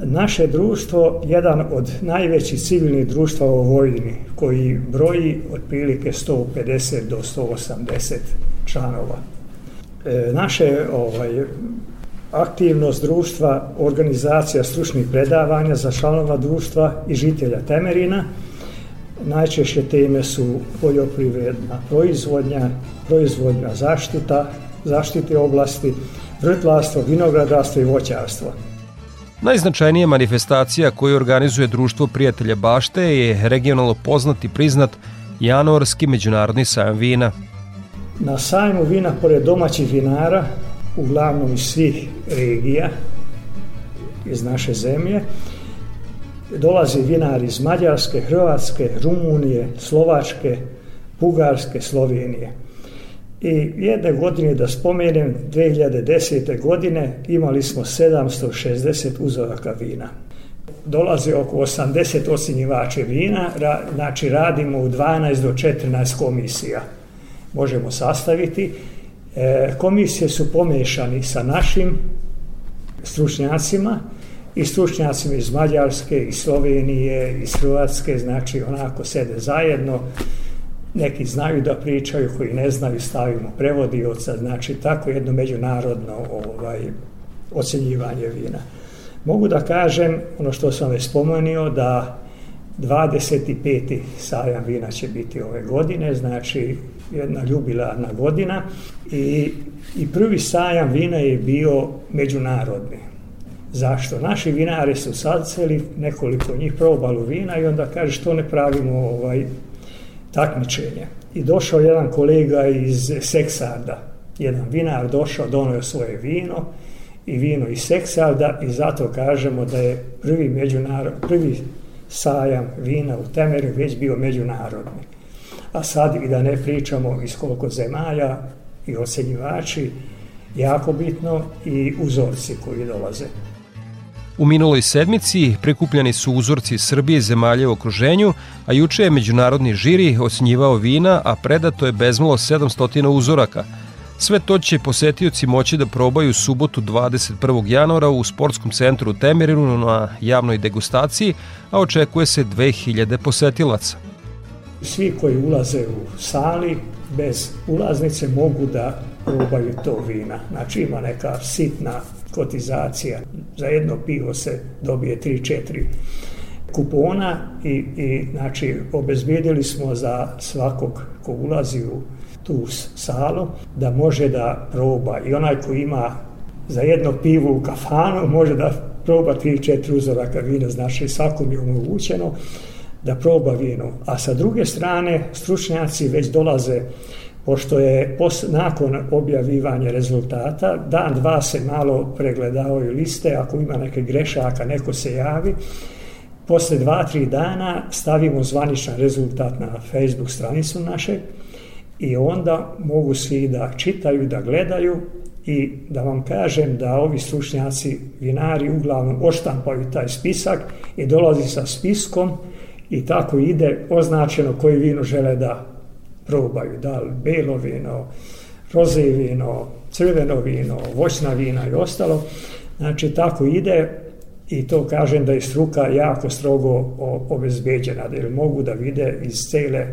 Speaker 4: Naše društvo, jedan od najvećih civilnih društva u Vojvodini, koji broji otprilike 150 do 180 članova. E, naše ovaj, aktivnost društva, organizacija stručnih predavanja za članova društva i žitelja Temerina. Najčešće teme su poljoprivredna proizvodnja, proizvodnja zaštita, zaštite oblasti, vrtlarstvo, vinogradarstvo i voćarstvo.
Speaker 2: Najznačajnija manifestacija koju organizuje Društvo prijatelja bašte je regionalno poznat i priznat januarski međunarodni sajam vina.
Speaker 4: Na sajmu vina, pored domaćih vinara, uglavnom iz svih regija iz naše zemlje, dolazi vinari iz Mađarske, Hrvatske, Rumunije, Slovačke, Bugarske, Slovenije. I jedne godine, da spomenem, 2010. godine imali smo 760 uzoraka vina. Dolaze oko 80 ocjenjivače vina, ra, znači radimo u 12 do 14 komisija. Možemo sastaviti. E, komisije su pomešani sa našim stručnjacima i stručnjacima iz Mađarske, iz Slovenije, iz Hrvatske, znači onako sede zajedno, neki znaju da pričaju, koji ne znaju stavimo prevodioca, znači tako jedno međunarodno ovaj, ocenjivanje vina. Mogu da kažem, ono što sam već spomenuo, da 25. sajam vina će biti ove godine, znači jedna ljubilarna godina i, i prvi sajam vina je bio međunarodni. Zašto? Naši vinari su saceli, nekoliko njih probalo vina i onda kaže što ne pravimo ovaj takmičenje. I došao jedan kolega iz Seksarda, jedan vinar došao, donio svoje vino i vino iz Seksarda i zato kažemo da je prvi međunarod, prvi sajam vina u Temeru već bio međunarodni. A sad i da ne pričamo iz koliko zemalja i ocenjivači, jako bitno i uzorci koji dolaze.
Speaker 2: U minuloj sedmici prikupljani su uzorci Srbije i zemalja u okruženju, a juče je međunarodni žiri ocenjivao vina, a predato je bezmalo 700 uzoraka. Sve to će posetioci moći da probaju subotu 21. januara u sportskom centru u Temerinu na javnoj degustaciji, a očekuje se 2000 posetilaca.
Speaker 4: Svi koji ulaze u sali bez ulaznice mogu da probaju to vina. Znači ima neka sitna kotizacija. Za jedno pivo se dobije 3-4 kupona i, i znači obezbijedili smo za svakog ko ulazi u tu salu da može da proba i onaj ko ima za jedno pivo u kafanu može da proba 3-4 uzoraka vina, znači svakom je omogućeno da proba vino. A sa druge strane, stručnjaci već dolaze pošto je nakon objavivanja rezultata, dan, dva se malo pregledavaju liste, ako ima neke grešaka, neko se javi, posle dva, tri dana stavimo zvaničan rezultat na Facebook stranicu naše i onda mogu svi da čitaju, da gledaju i da vam kažem da ovi stručnjaci, vinari, uglavnom oštampaju taj spisak i dolazi sa spiskom i tako ide označeno koji vino žele da probaju, da li belo vino, roze vino, crveno vino, voćna vina i ostalo. Znači, tako ide i to kažem da je struka jako strogo obezbeđena, da jer mogu da vide iz cele,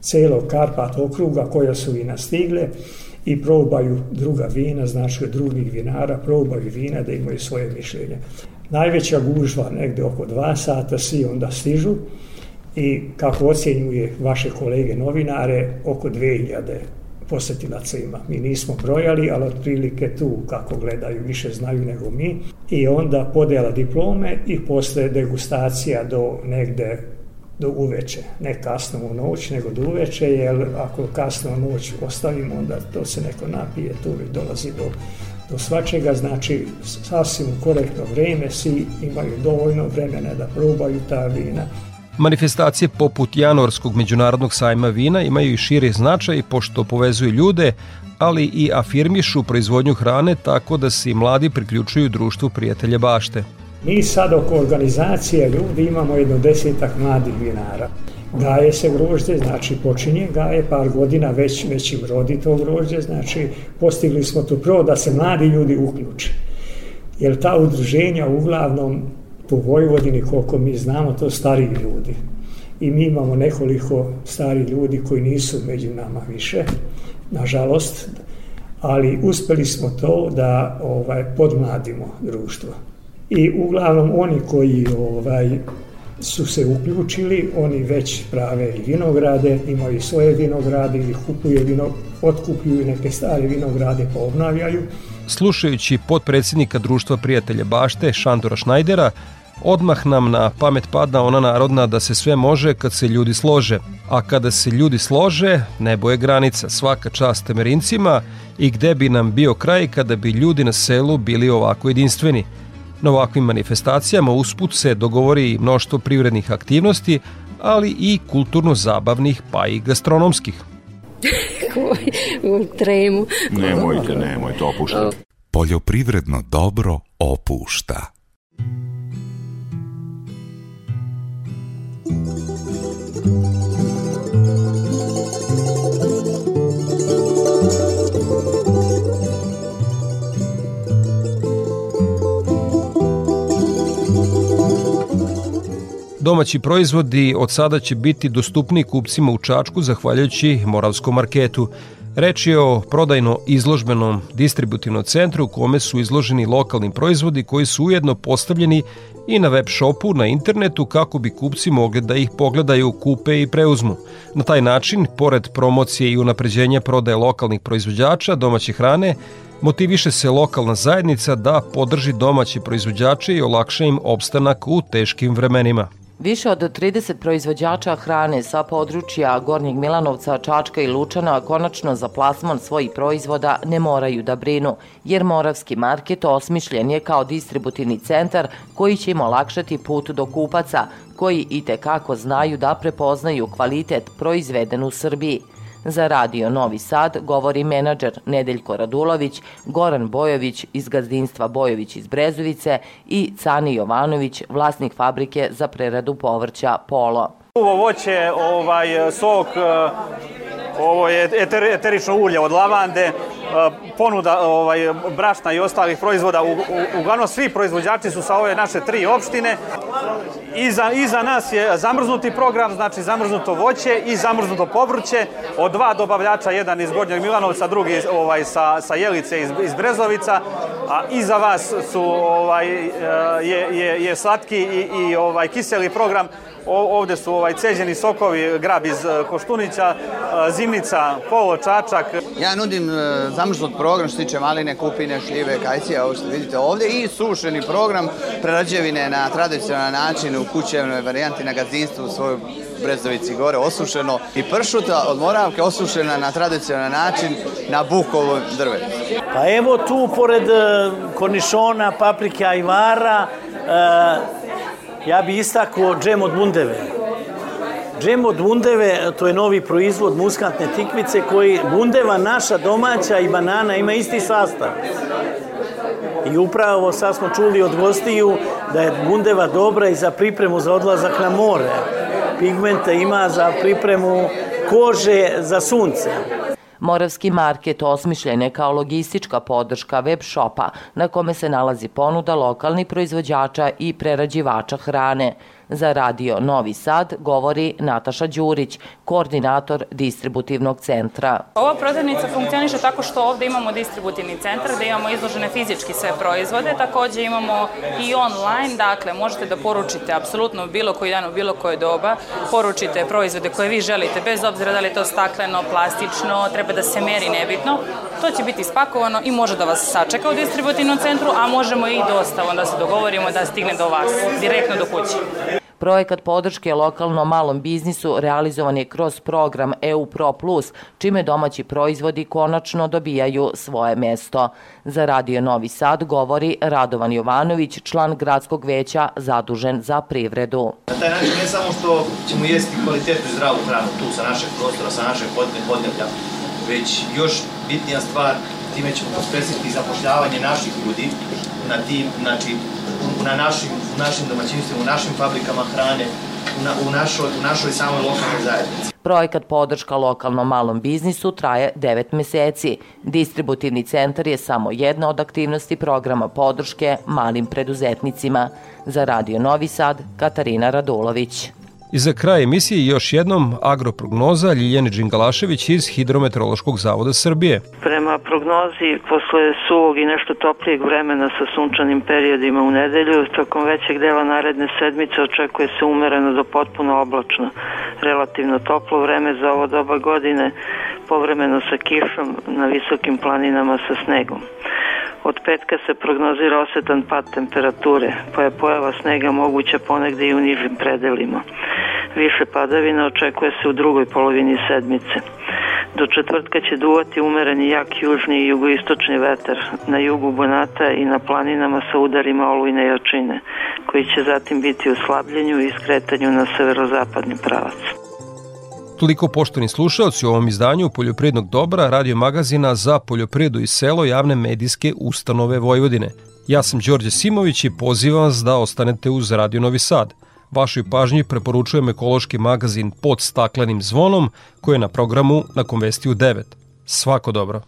Speaker 4: celog Karpat okruga koja su vina stigle i probaju druga vina, znači od drugih vinara, probaju vina da imaju svoje mišljenje. Najveća gužva, negde oko dva sata, svi onda stižu, i kako ocjenjuje vaše kolege novinare, oko 2000 posetilaca ima. Mi nismo brojali, ali otprilike tu kako gledaju više znaju nego mi. I onda podela diplome i posle degustacija do negde do uveče, ne kasno u noć, nego do uveče, jer ako kasno u noć ostavimo, onda to se neko napije, tu dolazi do, do svačega, znači sasvim korektno vreme, svi imaju dovoljno vremena da probaju ta vina
Speaker 2: Manifestacije poput januarskog međunarodnog sajma vina imaju i širi značaj pošto povezuju ljude, ali i afirmišu proizvodnju hrane tako da se i mladi priključuju društvu prijatelja bašte.
Speaker 4: Mi sad oko organizacije ljudi imamo jedno desetak mladih vinara. Gaje se grožđe, znači počinje gaje, par godina već, već im rodi to grožđe, znači postigli smo to prvo da se mladi ljudi uključe. Jer ta udruženja uglavnom po Vojvodini, koliko mi znamo, to stariji ljudi. I mi imamo nekoliko stari ljudi koji nisu među nama više, nažalost, ali uspeli smo to da ovaj podmladimo društvo. I uglavnom oni koji ovaj su se uključili, oni već prave i vinograde, imaju svoje vinograde ili kupuju vino, otkupljuju neke stare vinograde pa obnavljaju.
Speaker 2: Slušajući podpredsednika Društva prijatelja Bašte, Šandora Šnajdera, Odmah nam na pamet pada ona narodna da se sve može kad se ljudi slože, a kada se ljudi slože, nebo je granica, svaka čast temerincima i gde bi nam bio kraj kada bi ljudi na selu bili ovako jedinstveni. Na ovakvim manifestacijama usput se dogovori mnoštvo privrednih aktivnosti, ali i kulturno-zabavnih pa i gastronomskih.
Speaker 16: u tremu.
Speaker 17: Nemojte, nemojte, opušta.
Speaker 18: Poljoprivredno dobro opušta.
Speaker 2: Domaći proizvodi od sada će biti dostupni kupcima u Čačku zahvaljujući Moravskom marketu. Reč je o prodajno izložbenom distributivnom centru u kome su izloženi lokalni proizvodi koji su ujedno postavljeni i na web shopu na internetu kako bi kupci mogli da ih pogledaju, kupe i preuzmu. Na taj način, pored promocije i unapređenja prodaje lokalnih proizvođača domaće hrane, motiviše se lokalna zajednica da podrži domaće proizvođače i olakša im opstanak u teškim vremenima.
Speaker 16: Više od 30 proizvođača hrane sa područja Gornjeg Milanovca, Čačka i Lučana konačno za plasman svojih proizvoda ne moraju da brinu, jer Moravski market osmišljen je kao distributivni centar koji će im olakšati put do kupaca, koji i tekako znaju da prepoznaju kvalitet proizveden u Srbiji. Za radio Novi Sad govori menadžer Nedeljko Radulović, Goran Bojović iz gazdinstva Bojović iz Brezovice i Cani Jovanović, vlasnik fabrike za preradu povrća Polo.
Speaker 19: Ovo voće, ovaj, sok, ovo je eter, eterično ulje od lavande, ponuda ovaj, brašna i ostalih proizvoda. U, u, uglavnom svi proizvođači su sa ove naše tri opštine. Iza, iza nas je zamrznuti program, znači zamrznuto voće i zamrznuto povrće od dva dobavljača, jedan iz Gornjeg Milanovca, drugi ovaj, sa, sa Jelice iz, iz Brezovica, a iza vas su ovaj, je, je, je slatki i, i ovaj, kiseli program ovde su ovaj ceđeni sokovi, grab iz Koštunića, zimnica, polo, čačak.
Speaker 20: Ja nudim zamrznut program što se tiče maline, kupine, šljive, kajcija, ovo što vidite ovde i sušeni program prerađevine na tradicionalan način u kućevnoj varijanti na gazdinstvu u svojoj Brezovici gore osušeno i pršuta od Moravke osušena na tradicionalan način na bukovom drvetu.
Speaker 21: Pa evo tu pored kornišona, paprike, ajvara, ja bih istakao džem od bundeve. Džem od bundeve, to je novi proizvod muskatne tikvice koji bundeva naša domaća i banana ima isti sastav. I upravo sad smo čuli od gostiju da je bundeva dobra i za pripremu za odlazak na more. Pigmente ima za pripremu kože za sunce.
Speaker 16: Moravski market osmišljen je kao logistička podrška web shopa na kome se nalazi ponuda lokalnih proizvođača i prerađivača hrane. Za radio Novi Sad govori Nataša Đurić, koordinator distributivnog centra.
Speaker 22: Ova prodavnica funkcioniše tako što ovde imamo distributivni centar gde imamo izložene fizički sve proizvode, takođe imamo i online, dakle možete da poručite apsolutno bilo koji dan u bilo koje doba, poručite proizvode koje vi želite, bez obzira da li je to stakleno, plastično, treba da se meri nebitno, to će biti spakovano i može da vas sačeka u distributivnom centru, a možemo i dostavom da se dogovorimo da stigne do vas, direktno do kuće.
Speaker 16: Projekat podrške lokalnom malom biznisu realizovan je kroz program EU Pro Plus, čime domaći proizvodi konačno dobijaju svoje mesto. Za Radio Novi Sad govori Radovan Jovanović, član gradskog veća zadužen za privredu.
Speaker 23: Na taj način ne samo što ćemo jesti kvalitetnu i zdravu hranu tu sa našeg prostora, sa našeg podneblja, već još bitnija stvar, time ćemo pospresiti zapošljavanje naših ljudi na tim, znači, na našim, u našim domaćinstvima, u našim fabrikama hrane, u, na, u, našoj, u našoj samoj lokalnoj zajednici.
Speaker 16: Projekat podrška lokalnom malom biznisu traje 9 meseci. Distributivni centar je samo jedna od aktivnosti programa podrške malim preduzetnicima. Za Radio Novi Sad, Katarina Radulović.
Speaker 2: I za kraj emisije još jednom agroprognoza Ljiljane Đingalašević iz Hidrometeorološkog zavoda Srbije.
Speaker 6: Prema prognozi, posle suvog i nešto toplijeg vremena sa sunčanim periodima u nedelju, tokom većeg dela naredne sedmice očekuje se umereno do potpuno oblačno. Relativno toplo vreme za ovo doba godine, povremeno sa kišom na visokim planinama sa snegom. Od petka se prognozira osetan pad temperature, pa je pojava snega moguća ponegde i u nižim predelima. Više padavina očekuje se u drugoj polovini sedmice. Do četvrtka će duvati umereni jak južni i jugoistočni vetar na jugu Bonata i na planinama sa udarima olujne jačine, koji će zatim biti u slabljenju i skretanju na severozapadni pravac.
Speaker 2: Toliko poštovni slušalci u ovom izdanju Poljoprivrednog dobra radio magazina za poljoprivredu i selo javne medijske ustanove Vojvodine. Ja sam Đorđe Simović i pozivam vas da ostanete uz Radio Novi Sad. Vašoj pažnji preporučujem ekološki magazin pod staklenim zvonom koji je na programu na Konvestiju 9. Svako dobro!